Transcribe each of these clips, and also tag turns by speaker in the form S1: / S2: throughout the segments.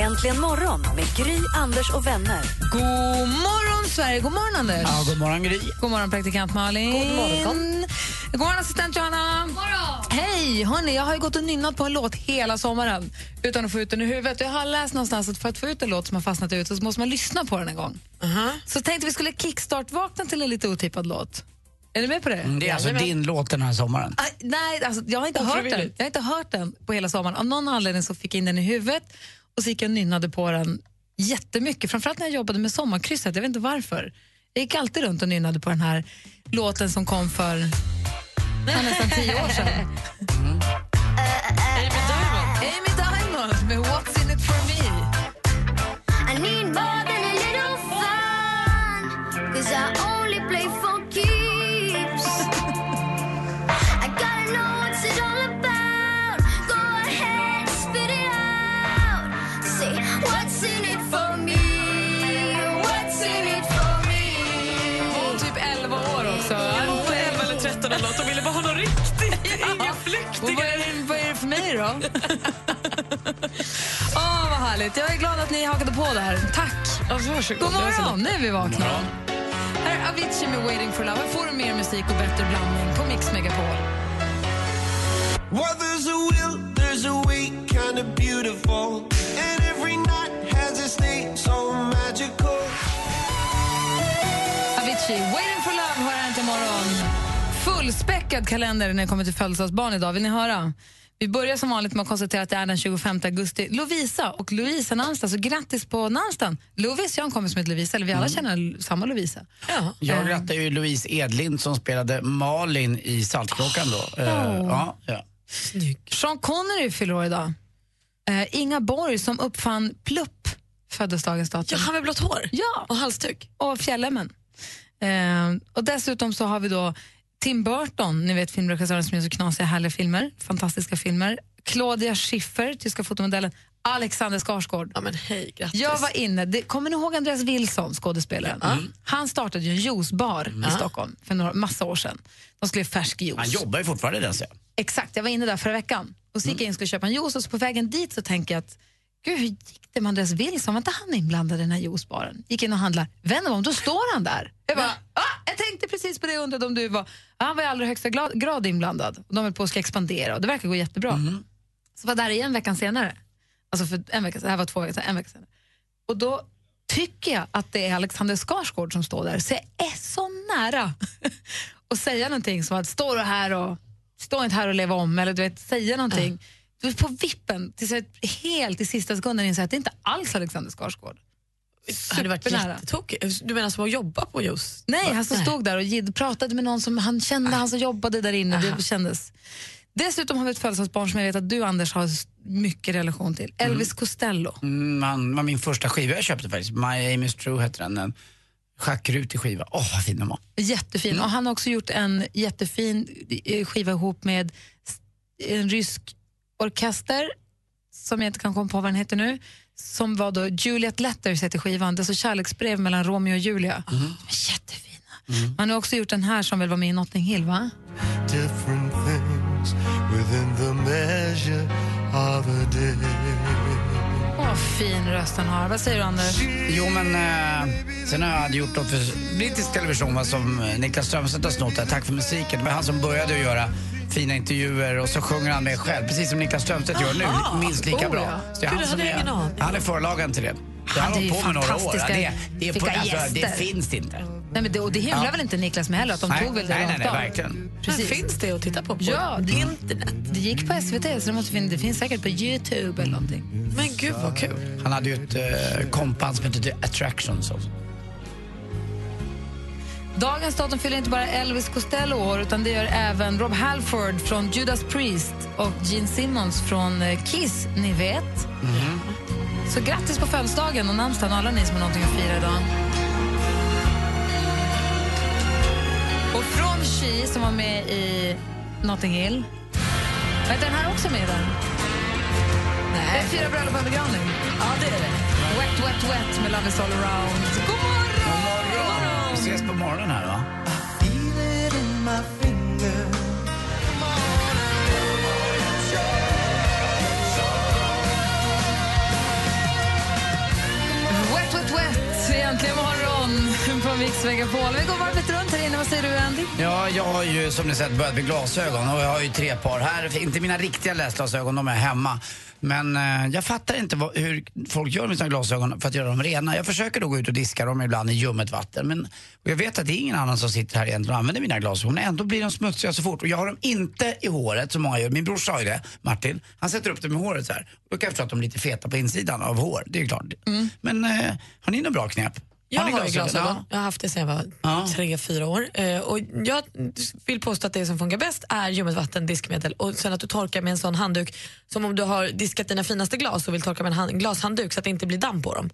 S1: Äntligen morgon med Gry, Anders och vänner.
S2: God morgon, Sverige! God morgon, Anders!
S3: Ja, god morgon Gry.
S2: God morgon, praktikant Malin! God morgon, god morgon assistent Johanna! God morgon. Hej! Hörni, jag har ju gått och nynnat på en låt hela sommaren utan att få ut den ur huvudet. Jag har läst någonstans att för att få ut en låt som har fastnat ut så måste man lyssna på den en gång. Så tänkte vi skulle kickstart-vakna till en lite otippad låt. Är ni med på det?
S3: Mm, Det är alltså din låt den här sommaren.
S2: Aj, nej, alltså, jag, har inte hört den. jag har inte hört den på hela sommaren. Av någon anledning så fick jag in den i huvudet och så gick jag och nynnade på den jättemycket. Framförallt när jag jobbade med sommarkrysset. Jag vet inte varför. Jag gick alltid runt och nynnade på den här låten som kom för nästan tio år sedan. Amy Diamond. Amy Diamond med What's in it for me.
S4: I need more than a little fun. Cause I
S2: 11
S5: eller 13 eller något och ville bara ha något riktigt. Inga
S2: Och
S5: flyktingar.
S2: vad, är det, vad är det för mig då? Åh, vad härligt. Jag är glad att ni hakade på där. Tack.
S5: Alltså, varsågod.
S2: God
S5: Det
S2: morgon, nu är vi vakna. Här är Avicii med Waiting for love. Här får du mer musik och bättre blandning på Mix Megapol.
S6: Well, there's a will, there's a way, kind of beautiful. And every night has its name, so magical.
S2: Avicii, Waiting for love hör här inte imorgon. Fullspäckad kalender när det kommer till födelsedagsbarn idag. Vill ni höra? Vi börjar som vanligt med att konstatera att det är den 25 augusti. Lovisa och Lovisa namnsdag, så grattis på namnsdagen. Lovis, jag har en kompis som heter Lovisa, eller vi alla känner samma Lovisa.
S5: Ja.
S3: Jag grattade ju Louise Edlind som spelade Malin i Saltkråkan då. Eh, ja, ja.
S2: Sean Connery fyller år idag. Eh, Inga Borg som uppfann plupp föddes dagens datum.
S5: Ja, han med blått hår
S2: Ja.
S5: och halsduk.
S2: och fjällemmen. Eh, och dessutom så har vi då Tim Burton, ni vet filmregissören som gör så knasiga härliga filmer, fantastiska filmer. Claudia Schiffer, tyska fotomodellen. Alexander Skarsgård.
S5: Ja, men hej, grattis.
S2: Jag var inne, det, kommer ni ihåg Andreas Wilson, skådespelaren? Han startade ju en juicebar i Stockholm för några, massa år sedan. De skulle göra färsk juice.
S3: Han jobbar ju fortfarande där ser.
S2: Exakt, jag var inne där förra veckan. Och så gick jag in och skulle köpa en juice och så på vägen dit så tänker jag att Gud, hur gick det med Andreas Wilson? Var inte han inblandad i den här juicebaren? Gick in och handlade. Vänder om, då står han där. Jag bara, ah, jag tänkte precis på det och undrade om du var... Ah, han var i allra högsta grad, inblandad. De höll på att ska expandera och det verkar gå jättebra. Så var där igen veckan senare. Alltså för en vecka, det här var två veckor sedan, en vecka senare. Och då tycker jag att det är Alexander Skarsgård som står där. Så jag är så nära att säga någonting som att står du här och stå inte här och leva om eller du vet, säga någonting. Är på vippen tills jag helt i sista sekunden inser att det inte alls Alexander Skarsgård.
S5: Det hade varit
S2: Supernära.
S5: jättetokigt. Du menar som att jobba på just?
S2: Nej, han som stod där och pratade med någon som han kände, han som jobbade där inne. Det kändes. Dessutom har vi ett födelsedagsbarn som jag vet att du Anders har mycket relation till. Elvis Costello.
S3: Mm, han var min första skiva jag köpte faktiskt. My Aim is True hette den. En schackrutig skiva. Åh, vad fin den var.
S2: Jättefin. Och han har också gjort en jättefin eh, skiva ihop med en rysk orkester som jag inte kan komma på vad den heter nu. Som var då Juliet Letters heter skivan. Det är så kärleksbrev mellan Romeo och Julia. De är jättefina. Man har också gjort den här som väl var med i Notting Hill va?
S6: Different things within the measure of a day.
S2: Åh, fin röst han har. Vad säger du Anders?
S3: Jo, men eh, sen har jag gjort något för brittisk television va, som eh, Niklas Strömstedt har snott. Där. Tack för musiken. Det var han som började att göra fina intervjuer och så sjunger han med själv, precis som Niklas Strömstedt gör nu, minst lika
S2: Oh,
S3: bra.
S2: ja.
S3: Så det är
S5: Gud,
S3: han, som är, han är förlagen till det. Det har hållit på med några år. Det, det, är på, alltså, det finns inte.
S2: Nej, men det, och det hymlar
S3: Ja.
S2: väl inte Niklas med heller att de
S3: Nej,
S2: tog väl det
S3: nej, nej, nej, verkligen.
S5: Men
S2: Precis.
S5: finns det att titta på på
S2: Ja, det-
S5: internet?
S2: Det gick på SVT, så det, måste finnas, det finns säkert på Youtube eller någonting.
S5: Men gud vad kul.
S3: Han hade ju ett eh, kompband som hette Attractions också.
S2: Dagens datum fyller inte bara Elvis Costello år utan det gör även Rob Halford från Judas Priest och Gene Simmons från eh, Kiss, ni vet. Så grattis på födelsedagen och namnsdagen alla ni som har någonting att fira idag. Och från She som var med i Notting Hill. Var inte den här också med i den? Nej. Det är fyra bröllop och en begravning. Ja, det är det. Wet, wet, wet med Love is all around. God morgon!
S3: Vi ses på morgonen här va?
S2: Wet, wet, wet. Egentligen Mix Megapol. Vi går varvet runt här inne. Vad säger du, Andy?
S3: Ja, jag har ju som ni sett börjat med glasögon och jag har ju tre par här. Inte mina riktiga läsglasögon, de är hemma. Men eh, jag fattar inte vad, hur folk gör med sina glasögon för att göra dem rena. Jag försöker då gå ut och diska dem ibland i ljummet vatten. Men jag vet att det är ingen annan som sitter här egentligen och använder mina glasögon. Ändå blir de smutsiga så fort. Och jag har dem inte i håret som många gör. Min bror sa ju det, Martin. Han sätter upp dem i håret så här. Då kan jag förstå att de är lite feta på insidan av hår. Det är klart. Men eh, har ni några bra knep?
S5: Jag har ju glasögon.
S3: Ja.
S5: Jag har haft det sedan jag var
S3: Ja.
S5: tre, fyra år. Eh, och jag vill påstå att det som funkar bäst är ljummet vatten, diskmedel och sen att du torkar med en sån handduk som om du har diskat dina finaste glas och vill torka med en hand, glashandduk så att det inte blir damm på dem.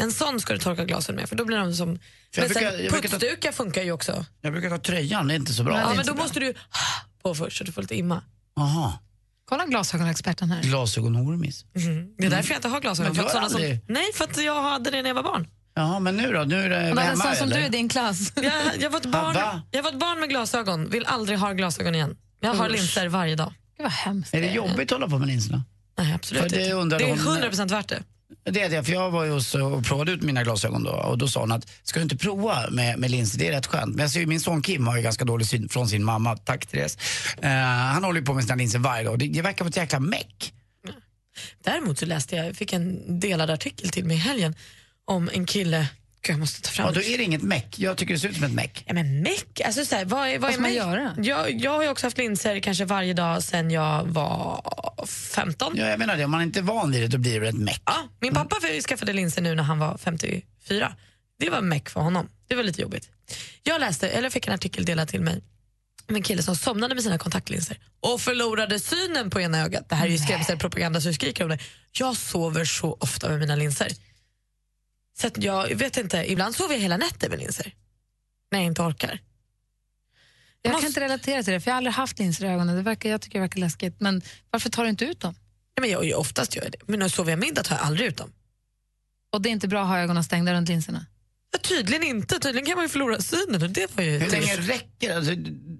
S5: En sån ska du torka glasen med för då blir de som...
S3: Mm. För
S5: Men sen
S3: brukar- brukar ta-
S5: putsdukar funkar ju också.
S3: Jag brukar ta tröjan, det är inte så bra.
S5: Ja, men då måste du på först så du får lite imma.
S3: Aha.
S2: Kolla glasögonexperten här.
S3: Glasögonormis.
S5: Det är därför jag inte har glasögon.
S3: Men
S5: För att
S3: har
S5: såna som,
S3: aldrig-
S5: nej, för att jag hade det när jag var barn.
S3: Jaha, men nu då? Nu är det
S2: det är en
S3: hemma
S2: sån som du
S3: eller?
S2: i din klass.
S5: Jag, jag, var ett barn, jag var ett barn med glasögon, vill aldrig ha glasögon igen. Jag har
S2: Usch.
S5: linser varje dag.
S2: Gud vad hemskt.
S3: Är det jobbigt att hålla på med linserna?
S5: Nej, absolut
S3: För det
S5: inte. Det är
S3: hon-
S5: 100% värt det.
S3: Det är det, för jag var ju hos och provade ut mina glasögon då och då sa hon att ska du inte prova med, med linser, det är rätt skönt. Men jag ser ju, min son Kim har ju ganska dålig syn från sin mamma, tack Therese. Eh, han håller ju på med sina linser varje dag och det, det verkar vara ett jäkla meck.
S5: Däremot så läste jag, fick en delad artikel till mig i helgen om en kille, jag måste ta fram
S3: Ja, då är det inget meck. Jag tycker det ser ut som ett meck.
S5: Ja, men meck, alltså så här, vad, är- vad,
S2: Vad
S5: är
S2: ska man göra?
S5: Jag, jag har ju också haft linser kanske varje dag sedan jag var 15.
S3: Ja, jag menar det, om man inte är van vid det då blir det ett meck.
S5: Ja, min pappa skaffade linser nu när han var 54. Det var meck för honom. Det var lite jobbigt. Jag läste, eller fick en artikel delad till mig om en kille som somnade med sina kontaktlinser och förlorade synen på ena ögat. Det här är ju skrämselpropaganda så jag skriker om det. Jag sover så ofta med mina linser. Så att jag vet inte, ibland sover jag hela nätter med linser. När jag inte orkar.
S2: Jag
S5: måste-
S2: kan inte relatera till det, för jag har aldrig haft linser i ögonen. Det verkar, jag tycker det verkar läskigt. Men varför tar du inte ut dem?
S5: Ja, men jag, jag, oftast gör jag det. Men när sover jag middag tar jag aldrig ut dem.
S2: Och det är inte bra att ha ögonen stängda runt linserna?
S5: Ja, tydligen inte. Tydligen kan man ju förlora synen. Det var ju
S3: Hur länge räcker alltså,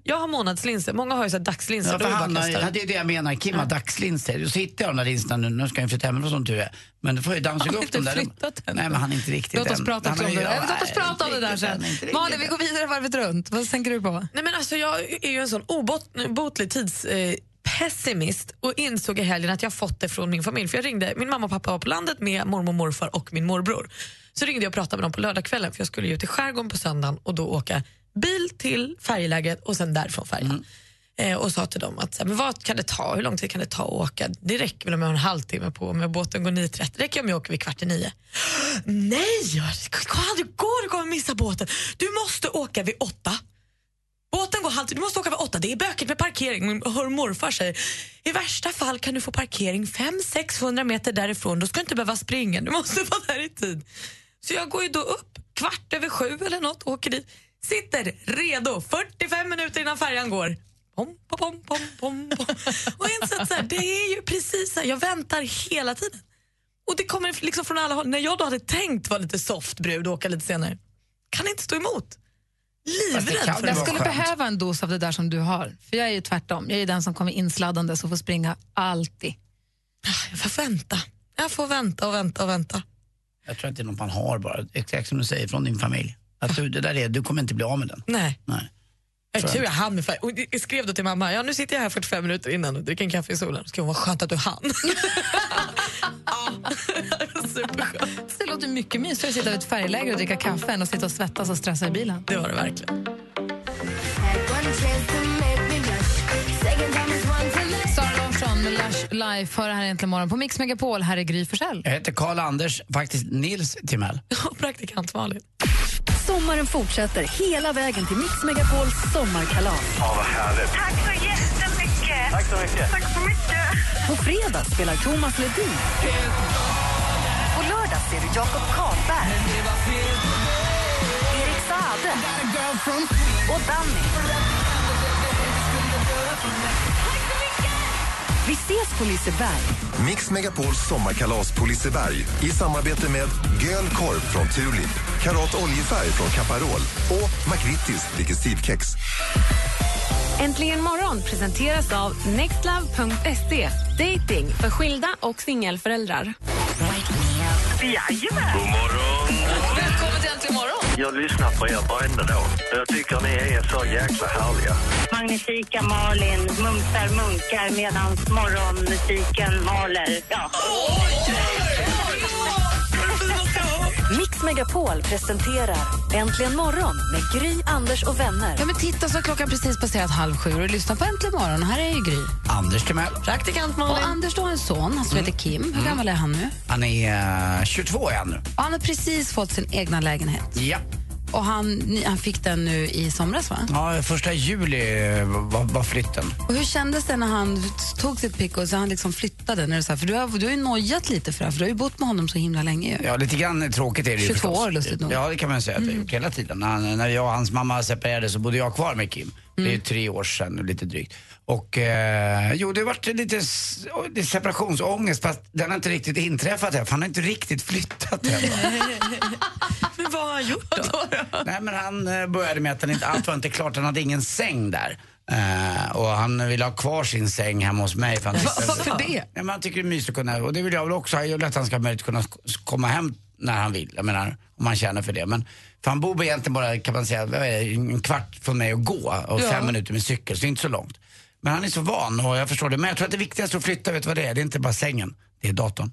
S5: Jag har månadslinser. Många har ju så här dagslinser.
S3: ja, för
S5: är det
S3: det är det jag menar, Kim har dagslinser. Så hittar jag de där linserna nu, nu ska jag flytta hemifrån som tur är. Men då får jag dammsuga upp dem där.
S2: flyttat.
S3: Nej men han är inte riktigt
S2: Låt oss prata om
S3: har
S2: det. Ja, Låt oss prata om det där sen. Malin, vi går vidare varvet runt. Vad tänker du på?
S5: Nej, men alltså, jag är ju en sån obotlig tids... Eh, pessimist och insåg i helgen att jag fått det från min familj. För jag ringde, Min mamma och pappa var på landet med mormor och morfar och min morbror. Så ringde jag och pratade med dem på lördagskvällen för jag skulle ju ut till skärgården på söndagen och då åka bil till färjeläget och sen därifrån färjan. Eh, och sa till dem att så här, men vad kan det ta, hur lång tid kan det ta att åka? Det räcker väl om jag har en halvtimme på mig, båten går 9.30. Det räcker om jag åker vid kvart i nio. Nej, det kan aldrig gå, du kommer missa båten. Du måste åka vid åtta. Båten går halvtid, du måste åka ofta. Det är bökigt med parkering. Min- Hör morfar säger i värsta fall kan du få parkering 500-600 meter därifrån. Då ska du inte behöva springa, du måste vara där i tid. Så jag går ju då upp kvart över sju eller något, åker dit, sitter redo 45 minuter innan färjan går. Pom, pom, pom, pom, pom. Och jag insett så här, det är ju precis så här, jag väntar hela tiden. Och det kommer liksom från alla håll. När jag då hade tänkt vara lite soft brud och åka lite senare, kan inte stå emot. Livrädd för det.
S2: Jag skulle
S3: skönt.
S2: behöva en dos av det där som du har. För jag är ju tvärtom. Jag är den som kommer insladdande och får springa alltid.
S5: Jag får vänta. Jag får vänta och vänta och vänta.
S3: Jag tror att det är något man har bara, exakt som du säger, från din familj. Att du, det där är, du kommer inte bli av med den.
S5: Nej.
S3: Nej.
S5: Jag
S3: Tror
S5: tur
S3: jag
S5: hann. Och jag skrev då till mamma, ja nu sitter jag här 45 minuter innan och dricker en kaffe i solen. Ska hon vara skönt att du hann. ja, det superskönt.
S2: Det låter mycket mysigare att sitta vid ett färgläger och dricka kaffe än att sitta och svettas och stressa i bilen.
S5: Det var det verkligen.
S2: Lush Life hör här äntligen morgon på Mix Megapol. Här är Gry Forssell.
S3: Jag heter Karl Anders, faktiskt Nils Timell.
S5: Och praktikant Malin.
S1: Sommaren fortsätter hela vägen till Mix Megapols sommarkalas.
S7: Tack så jättemycket. Tack så mycket. Tack så mycket.
S1: På fredag spelar Thomas Ledin.
S2: Och
S1: lördag ser du Jakob Karlberg, Erik Saade och Danny. Vi ses på Liseberg.
S8: Mix Megapols sommarkalas på Liseberg i samarbete med Göl Korv från Tulip, Karat Oljefärg från Caparol och McVittys Digestivkex.
S9: Äntligen morgon presenteras av nextlove.se. Dating för skilda och singelföräldrar.
S2: Jajamän! God morgon! Jag lyssnar på er varenda dag. Jag tycker ni är så jäkla härliga.
S7: Magnifika Malin mumsar munkar medan morgonmusiken maler. Ja.
S1: Mix Megapol presenterar Äntligen morgon med Gry, Anders och vänner.
S10: Ja, men titta så har klockan precis passerat halv sju och du lyssnar på Äntligen morgon. Här är ju Gry.
S3: Anders Timell.
S5: Praktikant Malin.
S10: Och Anders då har en son, han som heter Kim. Hur gammal är han nu?
S3: Han är eh, 22 är han nu.
S10: Och han har precis fått sin egna lägenhet.
S3: Ja.
S10: Och han, han fick den nu i somras, va?
S3: Ja, första juli var, var flytten.
S10: Och hur kändes det när han tog sitt pick och så han liksom flyttade? När du, så här, för du har, du har ju nojat lite för det här, för du har ju bott med honom så himla länge. ju.
S3: Ja, lite grann tråkigt är det ju
S10: 22
S3: förstås.
S10: år, lustigt nog.
S3: Ja, det kan man säga att jag gjort hela tiden. När, när jag och hans mamma separerade så bodde jag kvar med Kim. Det är ju tre år sedan lite drygt. Och eh, jo, det har varit lite det är separationsångest fast den har inte riktigt inträffat än för han har inte riktigt flyttat än.
S5: Men vad har han gjort då?
S3: Nej men han eh, började med att han inte, allt var inte klart, han hade ingen säng där. Eh, och han ville ha kvar sin säng hemma hos mig. För han tyckte-
S10: Varför det?
S3: Ja, men han tycker det är mysigt att kunna, och det vill jag väl också ha. Jag vill att han ska ha möjlighet att kunna sk- komma hem när han vill. Jag menar, om han känner för det. Men, för han bor egentligen bara, kan man säga, vad är det, en kvart från mig att gå och
S10: Ja.
S3: fem minuter med cykel, så det är inte så långt. Men han är så van och jag förstår det. Men jag tror att det viktigaste att flytta, vet du vad det är? Det är inte bara sängen, det är datorn.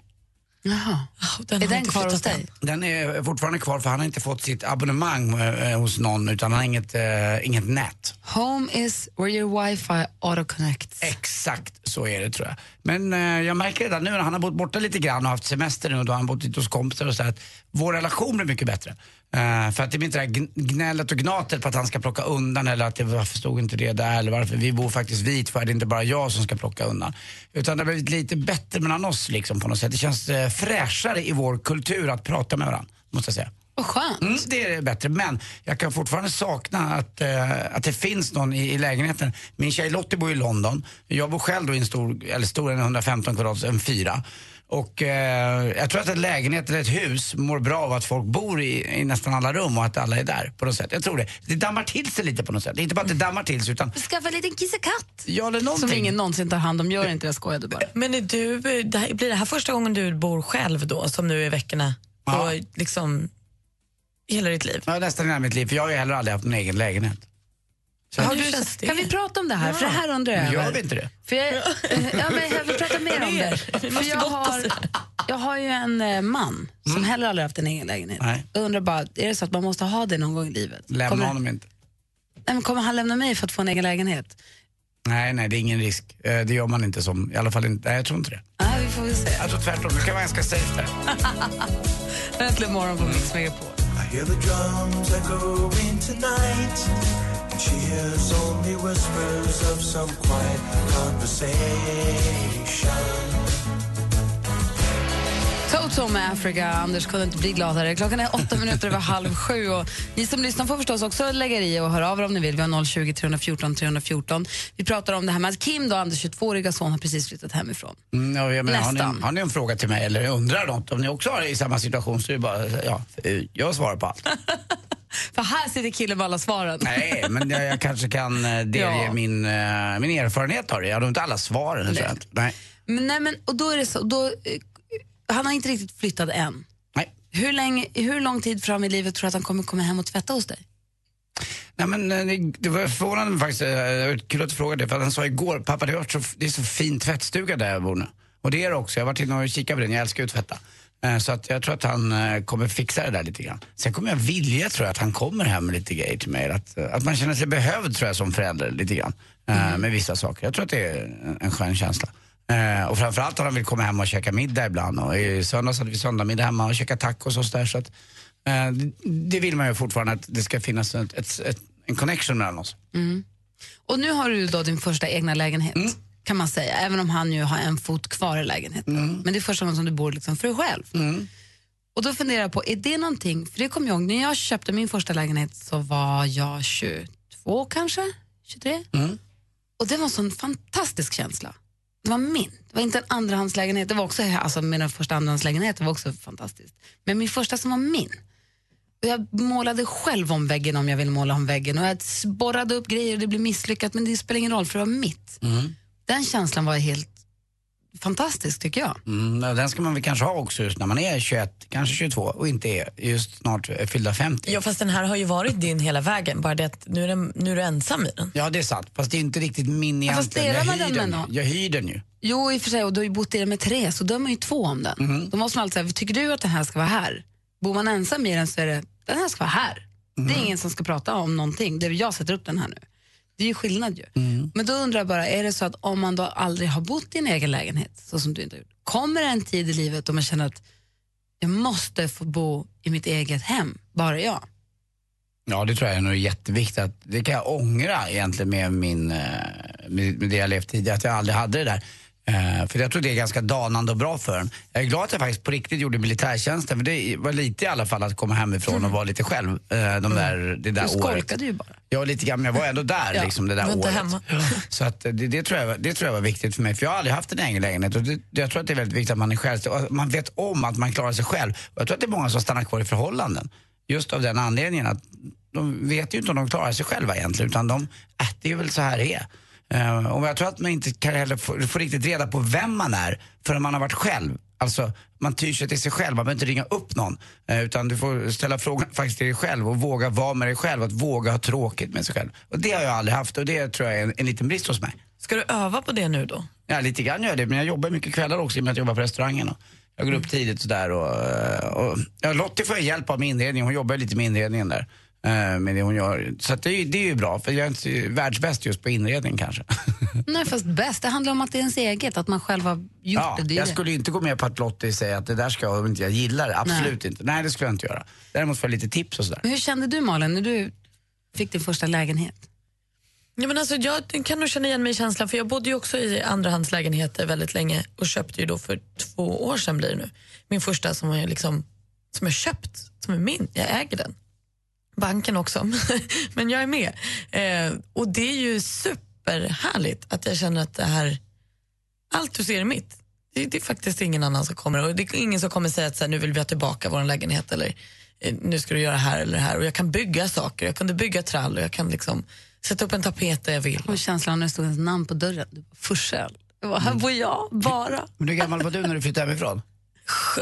S10: Jaha.
S5: Den
S10: är
S5: har
S10: den
S5: inte
S10: kvar hos dig?
S3: Den är fortfarande kvar för han har inte fått sitt abonnemang eh, hos någon utan han har inget, eh, inget nät.
S10: Home is where your wifi auto-connects.
S3: Exakt så är det tror jag. Men eh, jag märker redan nu när han har bott borta lite grann och haft semester nu och då har han bott lite hos kompisar och så att vår relation blir mycket bättre. Eh, för att det blir inte det här gn- gnället och gnatet på att han ska plocka undan eller att det, varför stod inte det där eller varför vi bor faktiskt vit för det är inte bara jag som ska plocka undan. Utan det har blivit lite bättre mellan oss liksom på något sätt. Det känns eh, fräschare i vår kultur att prata med varandra, måste jag säga.
S10: Vad skönt.
S3: Mm, det är bättre, men jag kan fortfarande sakna att, eh, att det finns någon i, i lägenheten. Min tjej Lottie bor i London. Jag bor själv då i en stor, eller stor, en 115 kvadrat, en fyra. Och eh, jag tror att en lägenhet eller ett hus mår bra av att folk bor i, i nästan alla rum och att alla är där på något sätt. Jag tror det. Det dammar till sig lite på något sätt. Det är inte bara att det dammar till sig utan,
S10: Skaffa en liten kissekatt.
S3: ja eller någonting.
S10: Som ingen någonsin tar hand om. Gör inte det, jag skojade bara.
S5: Men är du, det här, blir det här första gången du bor själv då, som nu är veckorna?
S3: Ja.
S5: Och liksom hela ditt liv?
S3: Ja, nästan hela mitt liv, för jag har ju heller aldrig haft en egen lägenhet. Så
S5: hur
S10: du, kan vi prata om det här? För det här undrar jag
S3: Gör
S10: över.
S3: vi inte det?
S10: För jag, ja, men mer om det.
S5: Vi
S10: För jag, har, jag har ju en eh, man som heller aldrig haft en egen lägenhet.
S3: Nej.
S10: Jag undrar bara, är det så att man måste ha det någon gång i livet?
S3: Lämna honom inte.
S10: nej, men kommer han lämna mig för att få en egen lägenhet?
S3: Nej, nej, det är ingen risk. Eh, Det gör man inte som, i alla fall inte, nej jag tror inte det.
S10: Nej, vi får väl se.
S3: Jag tror tvärtom, det ska vara ganska safe där.
S10: Äntligen morgon på Mix Megapol.
S11: I hear the drums echoing tonight. And she hears only whispers of some quiet conversation.
S10: Toto med Africa. Anders kunde inte bli gladare. Klockan är åtta minuter över halv sju. Och ni som lyssnar får förstås också lägga i och höra av er om ni vill. Vi har 020 314 314. Vi pratar om det här med att Kim, då, Anders 22-åriga son, har precis flyttat hemifrån.
S3: Mm, ja, menar, har, ni, har ni en fråga till mig eller undrar något, om ni också har det i samma situation så är det bara, ja, jag svarar på allt.
S10: För här sitter killen med alla svaren.
S3: Nej, men jag, jag kanske kan eh, delge
S10: Ja.
S3: min, eh, min erfarenhet av det. Jag har inte alla svaren. Nej.
S10: Nej.
S3: Nej.
S10: Men, nej, men, och då är det så, då, eh, han har inte riktigt flyttat än.
S3: Nej.
S10: Hur, länge, hur lång tid fram i livet tror du att han kommer komma hem och tvätta hos dig?
S3: Nej, men, eh, det, var förvånande faktiskt, eh, kul att du frågade det, för han sa igår, pappa det, varit så, det är så fin tvättstuga där jag bor nu. Och det är det också, jag har varit inne och kikat på den, jag älskar ju att tvätta. Eh, Så att jag tror att han kommer fixa det där lite grann. Sen kommer jag vilja, tror jag, att han kommer hem med lite grejer till mig. Att, att man känner sig behövd, tror jag, som förälder lite grann. eh, Med vissa saker. Jag tror att det är en skön känsla. Eh, och framförallt att han vill komma hem och käka middag ibland. Och i söndags hade vi söndagmiddag hemma och käka tacos och sådär. Så att, eh, det, vill man ju fortfarande, att det ska finnas ett, ett, ett, en connection mellan oss.
S10: Och nu har du då din första egna lägenhet,
S3: Mm.
S10: kan man säga. Även om han ju har en fot kvar i lägenheten.
S3: Mm.
S10: Men det är första gången som du bor liksom för dig själv. Och då funderar jag på, är det någonting, för det kommer jag ihåg, när jag köpte min första lägenhet så var jag 22 kanske, 23. Och det var en sån fantastisk känsla. Det var min, det var inte en andrahandslägenhet, det var också, alltså mina första andrahandslägenheter var också fantastiskt. Men min första som var min. Och jag målade själv om väggen om jag ville måla om väggen och jag borrade upp grejer och det blev misslyckat men det spelar ingen roll för det var mitt. Den känslan var helt fantastisk tycker jag.
S3: Mm, den ska man väl kanske ha också just när man är 21, kanske 22 och inte är just snart eh, fyllda 50.
S5: Ja, fast den här har ju varit din hela vägen, bara det att nu är, den, nu är du ensam i den.
S3: Ja, det är sant. Fast det är inte riktigt min
S10: Ja, fast
S3: egentligen.
S10: delar
S3: Jag
S10: man
S3: hyr
S10: den
S3: den, jag hyr den ju.
S10: Jo, i och för sig, och du har ju bott i den med tre, så då är man ju två om den.
S3: Mhm.
S10: Då måste man alltid säga, tycker du att den här ska vara här? Bor man ensam i den så är det, den här ska vara här. Det
S3: Mhm.
S10: är ingen som ska prata om någonting, det är jag sätter upp den här nu. Det är ju skillnad ju.
S3: Mm.
S10: Men då undrar jag bara, är det så att om man då aldrig har bott i en egen lägenhet, så som du inte har gjort, kommer det en tid i livet då man känner att jag måste få bo i mitt eget hem, bara jag?
S3: Ja, det tror jag är nog jätteviktigt. Att, det kan jag ångra egentligen med, min, eh, med det jag levt tidigare, att jag aldrig hade det där. Eh, för jag tror det är ganska danande och bra för en. Jag är glad att jag faktiskt på riktigt gjorde militärtjänsten, för det var lite i alla fall att komma hemifrån och vara lite själv. Eh, de där, det där
S10: Mm. Du
S3: året.
S10: skolkade ju bara.
S3: Ja, lite grann, men jag var ändå där
S10: Ja,
S3: liksom, det där året.
S10: hemma.
S3: Så att, det, det, tror jag, det tror jag var viktigt för mig, för jag har aldrig haft en egen lägenhet. Och det, jag tror att det är väldigt viktigt att man är självständig man vet om att man klarar sig själv. Och jag tror att det är många som stannar kvar i förhållanden. Just av den anledningen att de vet ju inte om de klarar sig själva egentligen, utan de, äh, det är väl så här det är. Eh, och jag tror att man inte kan heller få, få riktigt reda på vem man är förrän man har varit själv. Alltså, man tyr sig till sig själv, man behöver inte ringa upp någon. Eh, utan du får ställa frågan faktiskt till dig själv och våga vara med dig själv, att våga ha tråkigt med sig själv. Och det har jag aldrig haft och det tror jag är en, en liten brist hos mig.
S5: Ska du öva på det nu då?
S3: Ja, lite grann gör jag det, men jag jobbar mycket kvällar också i och med att jag jobbar på restaurangen. Och jag går upp tidigt sådär och, och ja, Lottie får jag hjälp av med inredningen, hon jobbar lite med inredningen där. Eh, Med det hon gör. Så att det, är, ju- det är ju bra, för jag är inte världsbäst just på inredning kanske.
S10: Nej, fast bäst. Det handlar om att det är ens eget, att man själv har gjort
S3: Ja,
S10: det. det
S3: jag
S10: det.
S3: skulle inte gå med på att Lottie säger att det där ska jag om inte jag gillar det. Absolut inte. Nej, det skulle jag inte göra. Däremot får jag lite tips och sådär.
S10: Men hur kände du Malin när du fick din första lägenhet?
S5: Ja, men alltså, jag kan nog känna igen mig i känslan för jag bodde ju också i andrahandslägenheter väldigt länge och köpte ju då för två år sedan blir det nu. Min första som jag, liksom, som jag köpt, som är min. Jag äger den. Banken också, men jag är med. Eh, och det är ju superhärligt att jag känner att det här, allt du ser är mitt. Det, det är faktiskt ingen annan som kommer och det är ingen som kommer säga att så här, nu vill vi ha tillbaka vår lägenhet eller eh, nu ska du göra här eller här. Och jag kan bygga saker, jag kunde bygga trall och jag kan liksom sätta upp en tapet där jag vill.
S10: Och känslan när det stod ens namn på dörren. Forsell. Här bor jag, bara.
S3: Men hur gammal var du när du flyttade hemifrån?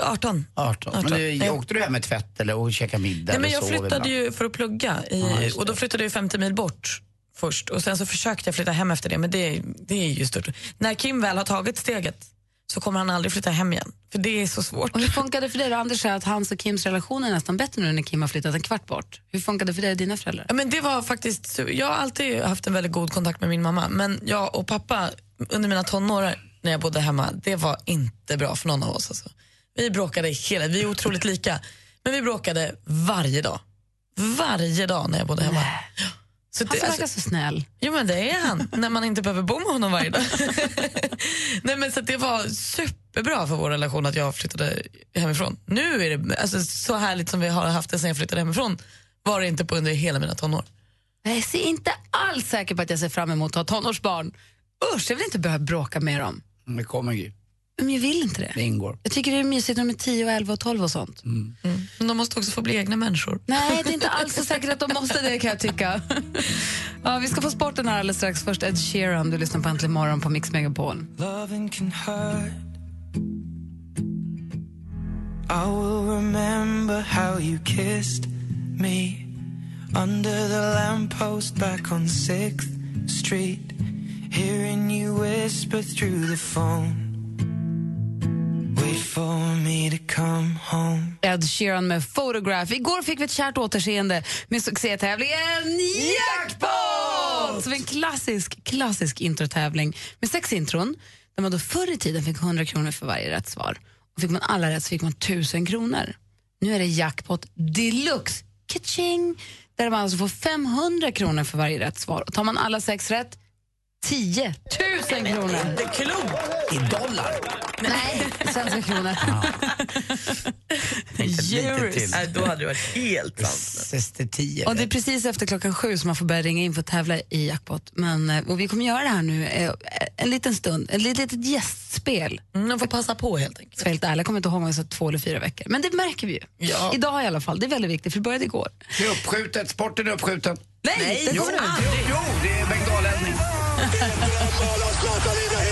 S5: 18.
S3: 18. Men du,
S5: Ja.
S3: åkte du hem med tvätt eller och käkade middag?
S5: Nej, men jag flyttade ju för att plugga i,
S3: just
S5: och då flyttade jag 50 mil bort först och sen så försökte jag flytta hem efter det men det, det är ju stort. När Kim väl har tagit steget så kommer han aldrig flytta hem igen för det är så svårt.
S10: Och hur funkade det för dig då? Anders säger att hans och Kims relation är nästan bättre nu när Kim har flyttat en kvart bort. Hur funkade det för dig och dina föräldrar?
S5: Ja, men det var faktiskt, jag har alltid haft en väldigt god kontakt med min mamma men jag och pappa under mina tonår när jag bodde hemma, det var inte bra för någon av oss. Alltså. Vi bråkade hela, vi är otroligt lika, men vi bråkade varje dag. Varje dag när jag bodde hemma. Så
S10: Han som verkar så snäll.
S5: Jo men det är han, när man inte behöver bo med honom varje dag. Nej, men så det var superbra för vår relation att jag flyttade hemifrån. Nu är det alltså, så härligt som vi har haft det sen jag flyttade hemifrån var det inte på under hela mina tonår.
S10: Jag är inte alls säker på att jag ser fram emot att ha tonårsbarn. Usch, jag vill inte behöva bråka med dem.
S3: Det kommer ju.
S10: Men jag vill inte det.
S3: Det ingår.
S10: Jag tycker det är mysigt när de är 10, och 11 och 12 och sånt.
S5: Mm. Men de måste också få bli egna människor.
S10: Nej, det är inte alls så säkert att de måste det kan jag tycka. Ja, vi ska få sporten här alldeles strax. Först Ed Sheeran, du lyssnar på Äntligen morgon på Mix Megapol.
S11: Loving can hurt. I will remember how you kissed me under the lamppost back on 6th Street. Hearing you whisper through the phone.
S10: Ed Sheeran med Photograph. Igår fick vi ett kärt återseende med succétävlingen Jackpot! Som en klassisk, klassisk introtävling med sex intron där man då förr i tiden fick 100 kronor för varje rätt svar. Och fick man alla rätt så fick man 1000 kronor. Nu är det Jackpot deluxe, Ka-ching! där man alltså får 500 kronor för varje rätt svar. Och tar man alla sex rätt, 10 000 kronor.
S5: Det är klubb!
S3: I dollar?
S10: Nej, svenska kronor.
S3: Till.
S5: Nej, då hade det varit helt sant.
S10: Och det är precis efter klockan sju som man får börja ringa in för att tävla i jackpot. Men, eh, och vi kommer göra det här nu eh, en liten stund, ett litet gästspel.
S5: Mm, man får passa på helt enkelt.
S10: Vara helt ärlig, jag kommer inte ihåg om jag sa två eller fyra veckor. Men det märker vi ju.
S3: Ja.
S10: Idag i alla fall, det är väldigt viktigt för det började igår.
S3: Det är uppskjutet, sporten är uppskjuten.
S10: Nej, det
S3: jo,
S10: kommer du inte.
S3: jo, jo, det är bengaläddning.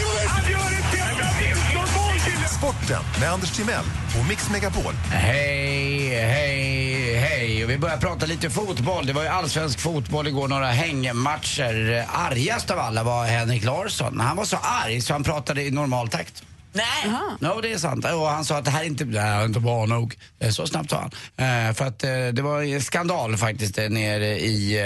S8: Sporten med Anders Timell och Mix Megapol.
S3: Hej, hej, hej. Och vi börjar prata lite fotboll. Det var ju allsvensk fotboll igår, några hängmatcher. Argast av alla var Henrik Larsson. Han var så arg så han pratade i normal takt.
S5: Nej!
S3: Ja, det är sant. Och han sa att det här är inte, det här är inte bra nog. Eh, Så snabbt sa han. Eh, för att eh, det var en skandal faktiskt nere i,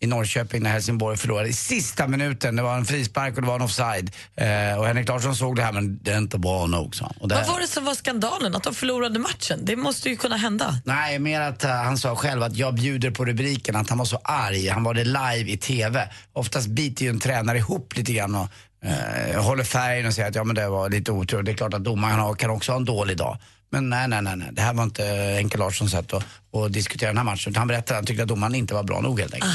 S3: i Norrköping när Helsingborg förlorade i sista minuten. Det var en frispark och det var en offside. Eh, och Henrik Larsson såg det här men det är inte bra nog sa han.
S5: Vad var det som var skandalen? Att de förlorade matchen? Det måste ju kunna hända.
S3: Nej, mer att han sa själv att jag bjuder på rubriken, att han var så arg. Han var det live i TV. Oftast biter ju en tränare ihop lite grann och eh, håller färgen och säger att ja men det var lite otur. Det är klart att domaren kan också ha en dålig dag. Men nej, nej, nej, nej. det här var inte Henke Larssons sätt att, att diskutera den här matchen. Han berättade att han tyckte att domaren inte var bra nog helt enkelt.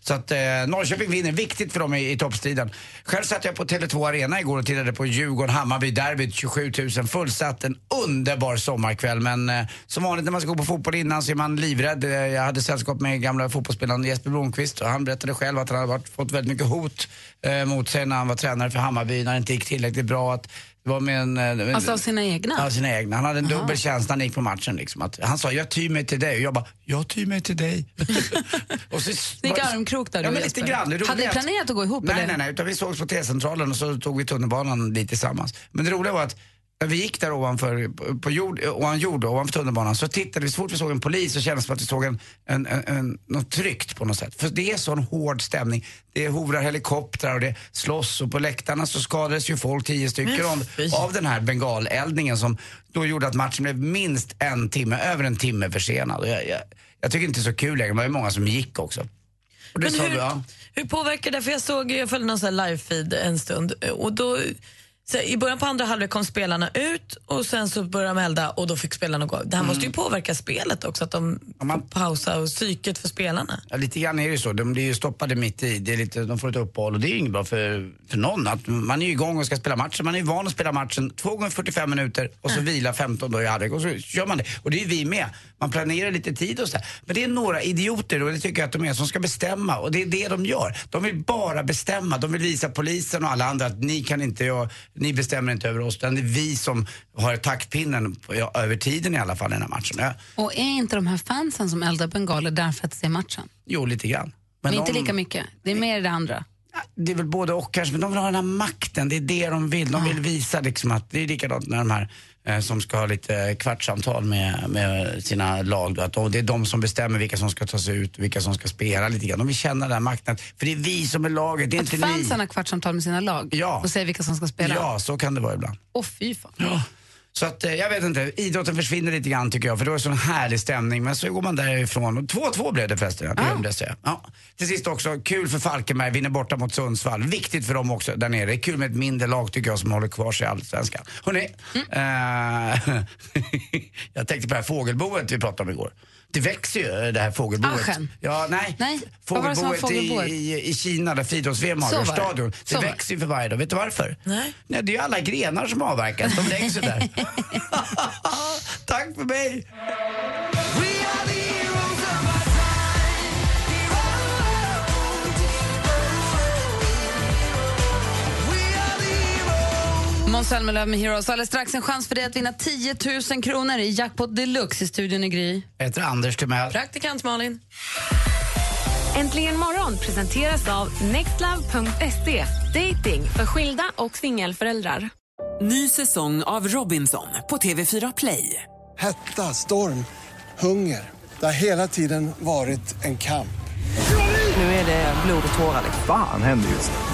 S3: Så att eh, Norrköping vinner, viktigt för dem i, i toppstriden. Själv satt jag på Tele2 Arena igår och tittade på Djurgården-Hammarby, derbyt 27 000 fullsatt. En underbar sommarkväll men eh, som vanligt när man ska gå på fotboll innan så är man livrädd. Eh, jag hade sällskap med gamla fotbollsspelaren Jesper Blomqvist och han berättade själv att han hade varit, fått väldigt mycket hot eh, mot sig när han var tränare för Hammarby, när det inte gick tillräckligt bra. Att var med en, eh, en,
S10: Alltså av sina egna?
S3: Ja, sina egna. Han hade en
S10: Aha.
S3: dubbel känsla när han gick på matchen. Liksom, att han sa, jag tyr mig till dig. Och jag bara, jag tyr mig till dig. och så,
S10: gick armkrok där du
S3: Ja,
S10: och
S3: men lite
S10: Jesper.
S3: grann. Det
S10: Hade ni planerat att gå ihop?
S3: Nej,
S10: eller?
S3: nej, nej. Utan vi sågs på T-centralen och så tog vi tunnelbanan dit tillsammans. Men det roliga var att när vi gick där ovanför, på- jord, ovan jord, ovanför tunnelbanan, så tittade vi, så fort vi såg en polis så kändes det som att vi såg en, en, en, en, något tryckt på något sätt. För det är sån hård stämning. Det hovrar helikoptrar och det slåss och på läktarna så skadades ju folk, tio stycken, av, av den här bengaleldningen som då gjorde att matchen blev minst en timme, över en timme försenad. Jag, jag, jag tycker inte det är så kul längre, det var ju många som gick också.
S5: Men hur,
S3: ja.
S5: hur påverkar det? För jag såg, jag följde någon sån här live-feed en stund och då så I början på andra halvlek kom spelarna ut och sen så började de elda och då fick spelarna gå. Det här måste ju påverka spelet också, att de får pausa och psyket för spelarna.
S3: Ja, lite grann är det ju så. De blir ju stoppade mitt i. Det är lite, de får ett uppehåll och det är ju inget bra för, för någon. Att man är ju igång och ska spela matchen. Man är ju van att spela matchen två gånger 45 minuter och så vila 15 då i halvlek och så kör man det. Och det är ju vi med. Man planerar lite tid och så där. Men det är några idioter och det tycker jag att de är som ska bestämma och det är det de gör. De vill bara bestämma. De vill visa polisen och alla andra att ni kan inte, jag, ni bestämmer inte över oss. Utan det är vi som har taktpinnen ja, över tiden i alla fall i den här matchen. Ja,
S10: Och är inte de här fansen som eldar bengaler där för att se matchen?
S3: jo, lite grann.
S10: Men, inte
S3: de-
S10: lika mycket. Det är mer det andra.
S3: Det är väl både och kanske, men de vill ha den här makten. Det är det de vill. De vill visa liksom att det är likadant när de här som ska ha lite kvartssamtal med, med sina lag. Då, att de, det är de som bestämmer vilka som ska tas ut och vilka som ska spela lite grann. De vill känna den här makten. För det är vi som är laget, det är
S10: Att
S3: inte ni.
S10: fansen har kvartssamtal med sina lag
S3: Ja.
S10: och säger vilka som ska spela.
S3: Ja, så kan det vara ibland.
S10: Åh fy fan.
S3: Ja. Så att, eh, jag vet inte, idrotten försvinner lite grann tycker jag för det var en sån härlig stämning men så går man därifrån och 2-2 blev det förresten, jag glömde säga. Ja. Till sist också, kul för Falkenberg, vinner borta mot Sundsvall. Viktigt för dem också där nere. Det är kul med ett mindre lag tycker jag som håller kvar sig i Allsvenskan. Hörrni, eh, jag tänkte på det här fågelboet vi pratade om igår. Det växer ju det här fågelboet.
S10: Aschen?
S3: Ja, nej.
S10: Nej,
S3: Fågelboet,
S10: fågelboet?
S3: I, i, i Kina där friidrotts-VM
S10: det.
S3: stadion.
S10: Det.
S3: växer ju för varje dag. Vet du varför?
S5: Nej.
S3: Nej, det är ju alla grenar som avverkas. De läggs ju där. Tack för mig!
S10: Måns Zelmerlöw med Heroes. Alldeles strax en chans för dig att vinna 10 000 kronor i Jackpot Deluxe i studion i Gry.
S3: Jag heter Anders Timell.
S5: Praktikant Malin.
S9: Äntligen morgon presenteras av nextlove.se. Dating för skilda och singelföräldrar.
S12: Ny säsong av Robinson på TV4 Play.
S6: Hetta, storm, hunger. Det har hela tiden varit en kamp.
S12: Nu är det blod och tårar.
S13: Fan händer just nu.